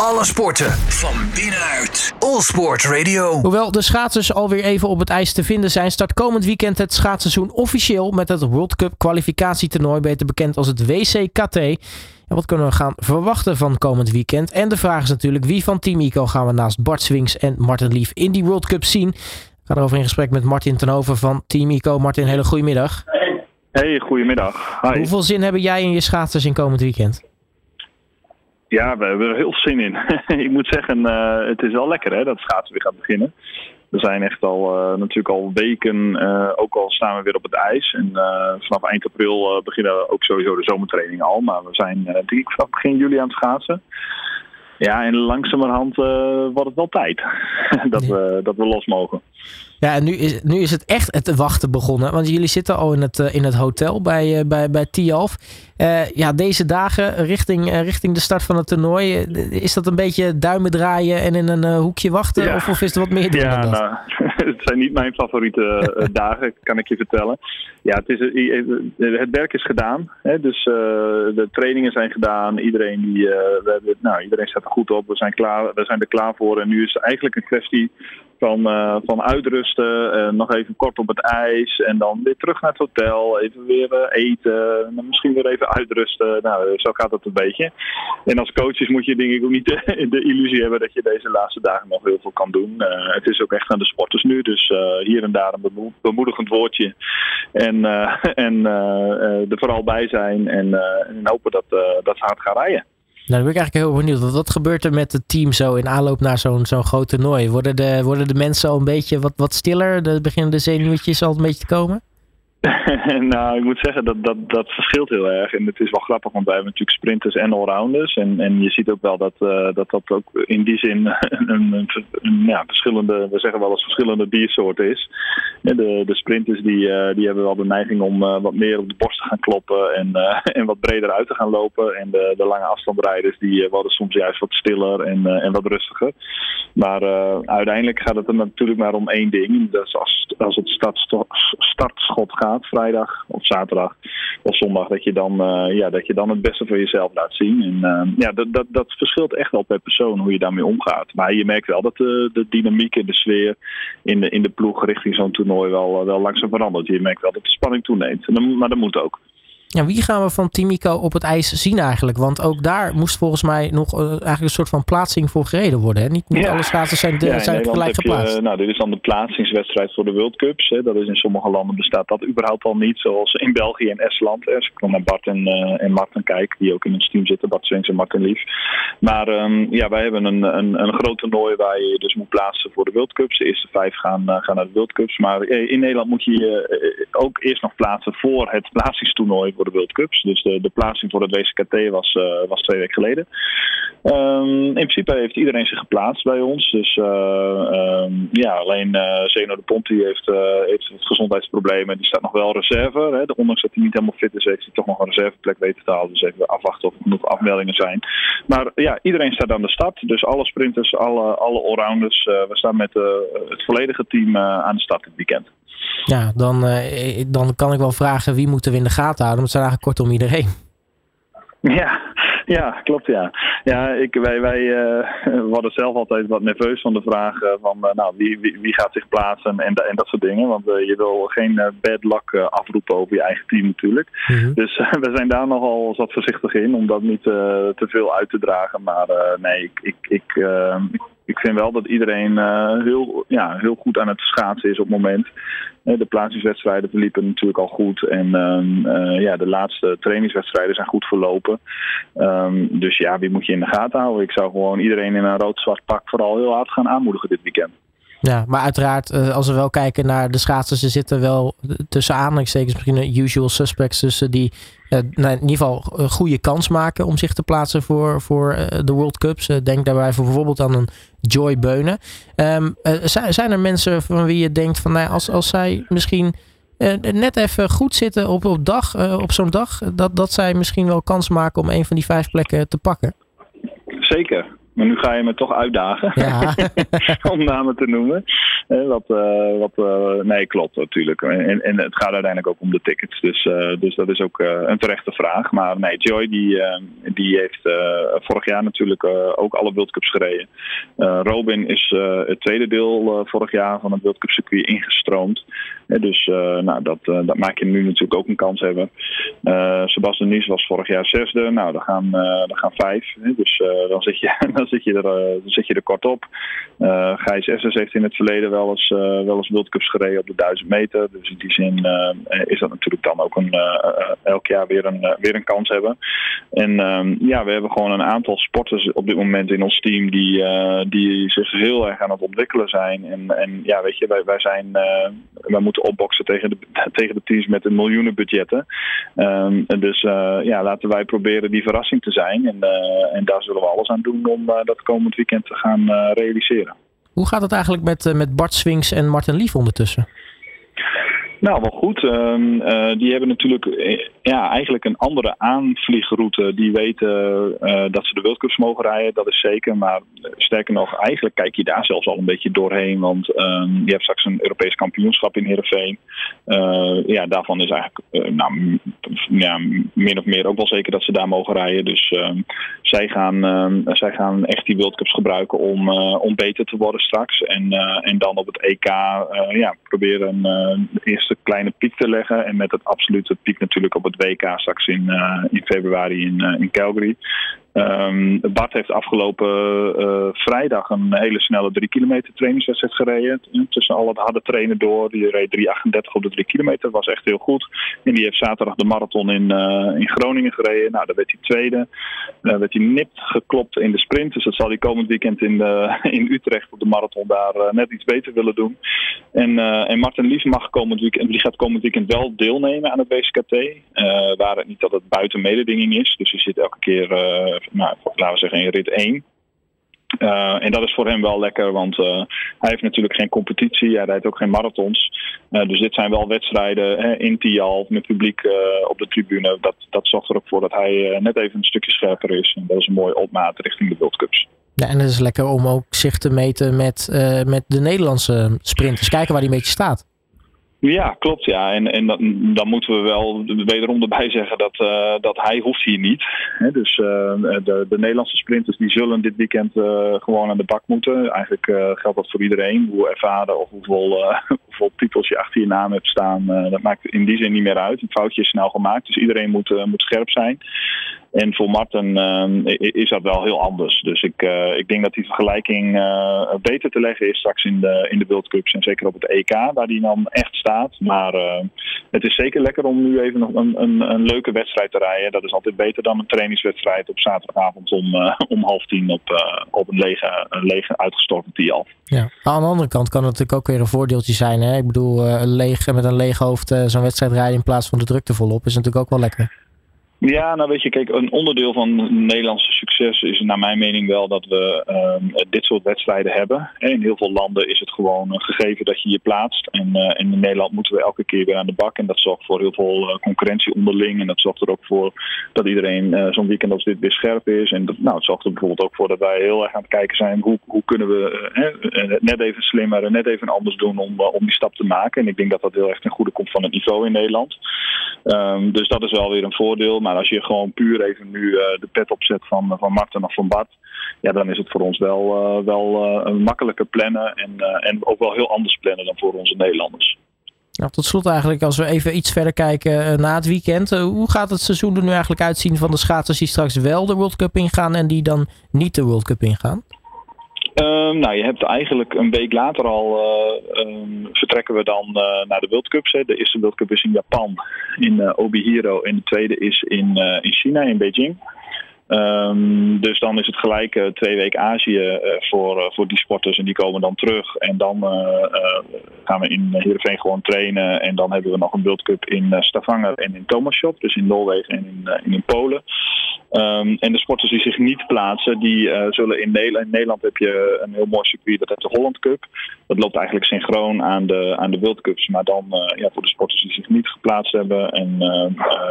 Alle sporten van binnenuit. All Sport Radio. Hoewel de schaatsers alweer even op het ijs te vinden zijn, start komend weekend het schaatsseizoen officieel met het World Cup kwalificatietoernooi, beter bekend als het WCKT. En wat kunnen we gaan verwachten van komend weekend? En de vraag is natuurlijk wie van Team Ico gaan we naast Bart Swings en Martin Lief in die World Cup zien? Ik ga erover in gesprek met Martin Tenhoven van Team Ico. Martin, hele goede middag. Hey, goedemiddag. Hi. Hoeveel zin hebben jij in je schaatsers in komend weekend? Ja, we hebben er heel veel zin in. ik moet zeggen, eh, het is wel lekker hè, dat schaatsen weer gaat beginnen. We zijn echt al uh, natuurlijk al weken, uh, ook al staan we weer op het ijs. En vanaf eind april beginnen ook sowieso de zomertrainingen al. Maar we zijn denk ik vanaf begin juli aan het schaatsen. Ja, en langzamerhand wordt het wel tijd dat, we, dat we los mogen. Ja, en nu is, nu is het echt het wachten begonnen. Want jullie zitten al in het, in het hotel bij, bij, bij Tialf. Uh, ja, deze dagen richting, richting de start van het toernooi. Is dat een beetje duimen draaien en in een hoekje wachten? Ja. Of, of, is er wat meer doen ja, dan dat? Nou, het zijn niet mijn favoriete dagen, kan ik je vertellen. Ja, het, is, het werk is gedaan. Hè, dus de trainingen zijn gedaan. Iedereen, die, we, nou, iedereen staat er goed op. We zijn, klaar, we zijn er klaar voor. En nu is het eigenlijk een kwestie van, van uitrusten. nog even kort op het ijs. En dan weer terug naar het hotel. Even weer eten. Misschien weer even uitrusten. Nou, zo gaat het een beetje. En als coaches moet je denk ik ook niet de, illusie hebben dat je deze laatste dagen nog heel veel kan doen. Het is ook echt aan de sporters nu. Dus hier en daar een bemoedigend woordje. En, en er vooral bij zijn. En, en hopen dat, dat ze hard gaan rijden. Nou, dan ben ik eigenlijk heel benieuwd. Wat, wat gebeurt er met het team zo in aanloop naar zo'n zo'n groot toernooi? Worden de, worden de mensen al een beetje wat, wat stiller? De, beginnen de zenuwtjes al een beetje te komen? nou, ik moet zeggen dat, dat dat verschilt heel erg. En het is wel grappig, want wij hebben natuurlijk sprinters en allrounders. En, en je ziet ook wel dat, uh, dat dat ook in die zin een, een, ja, verschillende, we zeggen wel eens verschillende diersoort is. De, de sprinters die, uh, die hebben wel de neiging om uh, wat meer op de borst te gaan kloppen en, en wat breder uit te gaan lopen. En de, de lange afstandrijders die worden soms juist wat stiller en, en wat rustiger. Maar uiteindelijk gaat het er natuurlijk maar om één ding. Dus als, als het startschot gaat vrijdag of zaterdag of zondag, dat je dan, uh, ja, dat je dan het beste van jezelf laat zien. En uh, ja, dat, dat, dat verschilt echt wel per persoon hoe je daarmee omgaat. Maar je merkt wel dat de, de dynamiek en de sfeer in de, in de ploeg richting zo'n toernooi wel, wel langzaam verandert. Je merkt wel dat de spanning toeneemt. Maar dat moet ook. Ja, wie gaan we van Timico op het ijs zien eigenlijk? Want ook daar moest volgens mij nog uh, eigenlijk een soort van plaatsing voor gereden worden. Hè? Niet, niet ja. alle schaatsers zijn, de, ja, zijn gelijk geplaatst. Je, nou, dit is dan de plaatsingswedstrijd voor de World Cups. Hè. Dat is in sommige landen bestaat dat überhaupt al niet. Zoals in België en Estland. Hè. Als ik dan naar Bart en, uh, en Martin kijk, die ook in ons team zitten. Bart Swings en Martin Lief. Maar um, ja, wij hebben een, een, een groot toernooi waar je dus moet plaatsen voor de World Cups. De eerste vijf gaan, uh, gaan naar de World Cups. Maar in Nederland moet je je ook eerst nog plaatsen voor het plaatsingstoernooi voor de World Cups. Dus de, de plaatsing voor het WCKT was, uh, was twee weken geleden. Um, in principe heeft iedereen zich geplaatst bij ons. Dus uh, um, ja, alleen uh, Zeno de Ponti heeft, heeft het gezondheidsprobleem en die staat nog wel reserve. Hè. Ondanks dat hij niet helemaal fit is, heeft hij toch nog een reserveplek weten te halen. Dus even afwachten of er genoeg afmeldingen zijn. Maar ja, iedereen staat aan de start. Dus alle sprinters, alle, alle allrounders. we staan met het volledige team aan de start dit weekend. Ja, dan, dan kan ik wel vragen wie moeten we in de gaten houden. Het eigenlijk kortom iedereen. Ja, ja, klopt ja. Ja, ik, wij, wij uh, worden zelf altijd wat nerveus van de vraag uh, van uh, nou, wie, wie, wie, gaat zich plaatsen en, en dat soort dingen. Want je wil geen bad luck afroepen over je eigen team natuurlijk. Mm -hmm. Dus we zijn daar nogal wat voorzichtig in om dat niet te veel uit te dragen. Maar nee, ik, ik, ik, ik vind wel dat iedereen uh, heel, ja, heel goed aan het schaatsen is op het moment. De plaatsingswedstrijden verliepen natuurlijk al goed. En um, uh, ja, de laatste trainingswedstrijden zijn goed verlopen. Um, dus ja, wie moet je in de gaten houden? Ik zou gewoon iedereen in een rood-zwart pak vooral heel hard gaan aanmoedigen dit weekend. Ja, maar uiteraard, als we wel kijken naar de schaatsers, er zitten wel tussen aanhalingstekens misschien usual suspects tussen die uh, nou, in ieder geval een goede kans maken om zich te plaatsen voor, voor de World Cups. Denk daarbij voor bijvoorbeeld aan een Joy Beunen. Um, zijn, zijn er mensen van wie je denkt van nou, als, als zij misschien net even goed zitten op, op, dag, op zo'n dag, dat, dat zij misschien wel kans maken om een van die vijf plekken te pakken? Zeker. Maar nu ga je me toch uitdagen ja. om namen te noemen. wat, wat, nee, klopt natuurlijk. En, en het gaat uiteindelijk ook om de tickets. Dus, dus dat is ook een terechte vraag. Maar nee, Joy die, die heeft vorig jaar natuurlijk ook alle World Cups gereden. Robin is het tweede deel vorig jaar van het World Cup circuit ingestroomd. Dus nou, dat, dat maakt je nu natuurlijk ook een kans hebben. Sebastian Nies was vorig jaar zesde. Nou, dan gaan, dan gaan vijf. Dus dan, zit je, dan, zit je er, dan zit je er kort op. Gijs Essers heeft in het verleden wel eens, wel eens World Cups gereden op de 1000 meter. Dus in die zin is dat natuurlijk dan ook een, elk jaar weer een, weer een kans hebben. En ehm, ja, we hebben gewoon een aantal sporters op dit moment in ons team die, die zich heel erg aan het ontwikkelen zijn. En, en ja, weet je, wij, wij zijn, wij moeten opboksen tegen de, tegen de teams met een miljoenen budgetten. Um, dus ja, laten wij proberen die verrassing te zijn. En, en daar zullen we alles aan doen om dat komend weekend te gaan realiseren. Hoe gaat het eigenlijk met, met Bart Swings en Martin Lief ondertussen? Nou, wel goed. Ehm, eh, die hebben natuurlijk eh, ja, eigenlijk een andere aanvliegroute. Die weten uh, dat ze de World Cups mogen rijden, dat is zeker. Maar sterker nog, eigenlijk kijk je daar zelfs al een beetje doorheen. Want um, je hebt straks een Europees kampioenschap in Heerenveen. ja, daarvan is eigenlijk nou, ja, min of meer ook wel zeker dat ze daar mogen rijden. Dus ehm, zij, gaan, zij gaan echt die World Cups gebruiken om, om beter te worden straks. En, en dan op het EK ja, proberen een eerste kleine piek te leggen. En met het absolute piek natuurlijk op het WK straks in, uh, in februari in, uh, in Calgary. Um, Bart heeft afgelopen uh, vrijdag een hele snelle 3 kilometer trainingswedstrijd gereden. Tussen al het harde trainen door. Die reed 3,38 op de 3 kilometer. was echt heel goed. En die heeft zaterdag de marathon in, uh, in Groningen gereden. Nou, daar werd hij tweede. Daar werd hij nipt geklopt in de sprint. Dus dat zal hij komend weekend in, de, in Utrecht op de marathon daar uh, net iets beter willen doen. En, en Martin Lies mag komend weekend, die gaat komend weekend wel deelnemen aan het WCKT. waar het niet dat het buiten mededinging is. Dus hij zit elke keer nou, laten we zeggen in rit 1. Uh, en dat is voor hem wel lekker, want uh, hij heeft natuurlijk geen competitie, hij rijdt ook geen marathons. Uh, dus dit zijn wel wedstrijden hè, in Tial met publiek op de tribune. Dat, dat zorgt er ook voor dat hij net even een stukje scherper is. En dat is een mooie opmaat richting de World Cups. Ja, en het is lekker om ook zich te meten met, met de Nederlandse sprinters. Kijken waar hij een beetje staat. Ja, klopt. Ja. En, en dan, dan moeten we wel wederom erbij zeggen dat, uh, dat hij hoeft hier niet. Dus uh, de, de Nederlandse sprinters die zullen dit weekend uh, gewoon aan de bak moeten. Eigenlijk geldt dat voor iedereen. Hoe ervaren of hoeveel, hoeveel titels je achter je naam hebt staan. dat maakt in die zin niet meer uit. Een foutje is snel gemaakt. Dus iedereen moet, moet scherp zijn. En voor Marten is dat wel heel anders. Dus ik, ik denk dat die vergelijking beter te leggen is straks in de, in de World Cups. En zeker op het EK, waar die dan echt staat. Maar het is zeker lekker om nu even nog een, een, een, leuke wedstrijd te rijden. Dat is altijd beter dan een trainingswedstrijd op zaterdagavond om, om half tien op, op een lege, een lege uitgestorven. Ja, aan de andere kant kan het natuurlijk ook weer een voordeeltje zijn. Ik bedoel, leeg, met een leeg hoofd zo'n wedstrijd rijden in plaats van de drukte volop is natuurlijk ook wel lekker. Ja, nou weet je, kijk, een onderdeel van het Nederlandse succes is naar mijn mening wel dat we uh, dit soort wedstrijden hebben. In heel veel landen is het gewoon een gegeven dat je je plaatst. En, uh, in Nederland moeten we elke keer weer aan de bak. En dat zorgt voor heel veel uh, concurrentie onderling. En dat zorgt er ook voor dat iedereen zo'n weekend als dit weer scherp is. En dat, nou, het zorgt er bijvoorbeeld ook voor dat wij heel erg aan het kijken zijn hoe, hoe kunnen we net even slimmer en net even anders doen om, om die stap te maken. En ik denk dat dat heel erg ten goede komt van het niveau in Nederland. Um, dus dat is wel weer een voordeel. Maar als je gewoon puur even nu uh, de pet opzet van, van Marten of van Bart, ja, dan is het voor ons wel, uh, wel uh, makkelijker plannen en, en ook wel heel anders plannen dan voor onze Nederlanders. Nou, tot slot eigenlijk, als we even iets verder kijken na het weekend. hoe gaat het seizoen er nu eigenlijk uitzien van de schaatsers die straks wel de World Cup ingaan en die dan niet de World Cup ingaan? Um, nou, je hebt eigenlijk een week later al uh, um, vertrekken we dan uh, naar de World Cups. Hè. De eerste World Cup is in Japan, in uh, Obihiro. En de tweede is in, in China, in Beijing. Um, dus dan is het gelijk twee weken Azië voor, voor die sporters en die komen dan terug. En dan gaan we in Heerenveen gewoon trainen. En dan hebben we nog een World Cup in Stavanger en in Thomasshop, dus in Noorwegen en in, in Polen. Ehm, en de sporters die zich niet plaatsen, die zullen in Nederland. In Nederland heb je een heel mooi circuit, dat heet de Holland Cup. Dat loopt eigenlijk synchroon aan de, aan de World Cups. Maar dan ja, voor de sporters die zich niet geplaatst hebben. En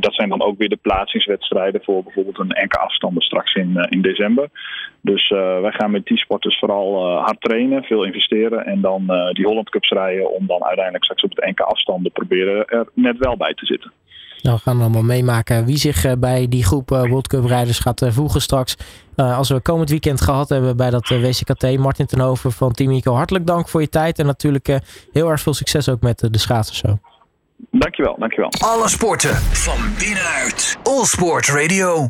dat zijn dan ook weer de plaatsingswedstrijden voor bijvoorbeeld een enkele afstanden straks in, in december. Dus wij gaan met die sporters vooral hard trainen, veel investeren. En dan die Holland Cups rijden om dan uiteindelijk straks op het enkele afstanden proberen er net wel bij te zitten. Nou, we gaan allemaal meemaken wie zich eh, bij die groep eh, World Cup rijders gaat eh, voegen straks. Als we komend weekend gehad hebben bij dat WCKT. Martin Tenhoven van Team Ico, hartelijk dank voor je tijd. En natuurlijk heel erg veel succes ook met de schaatsen zo. Dankjewel, dankjewel. Alle sporten van binnenuit. All Sport Radio.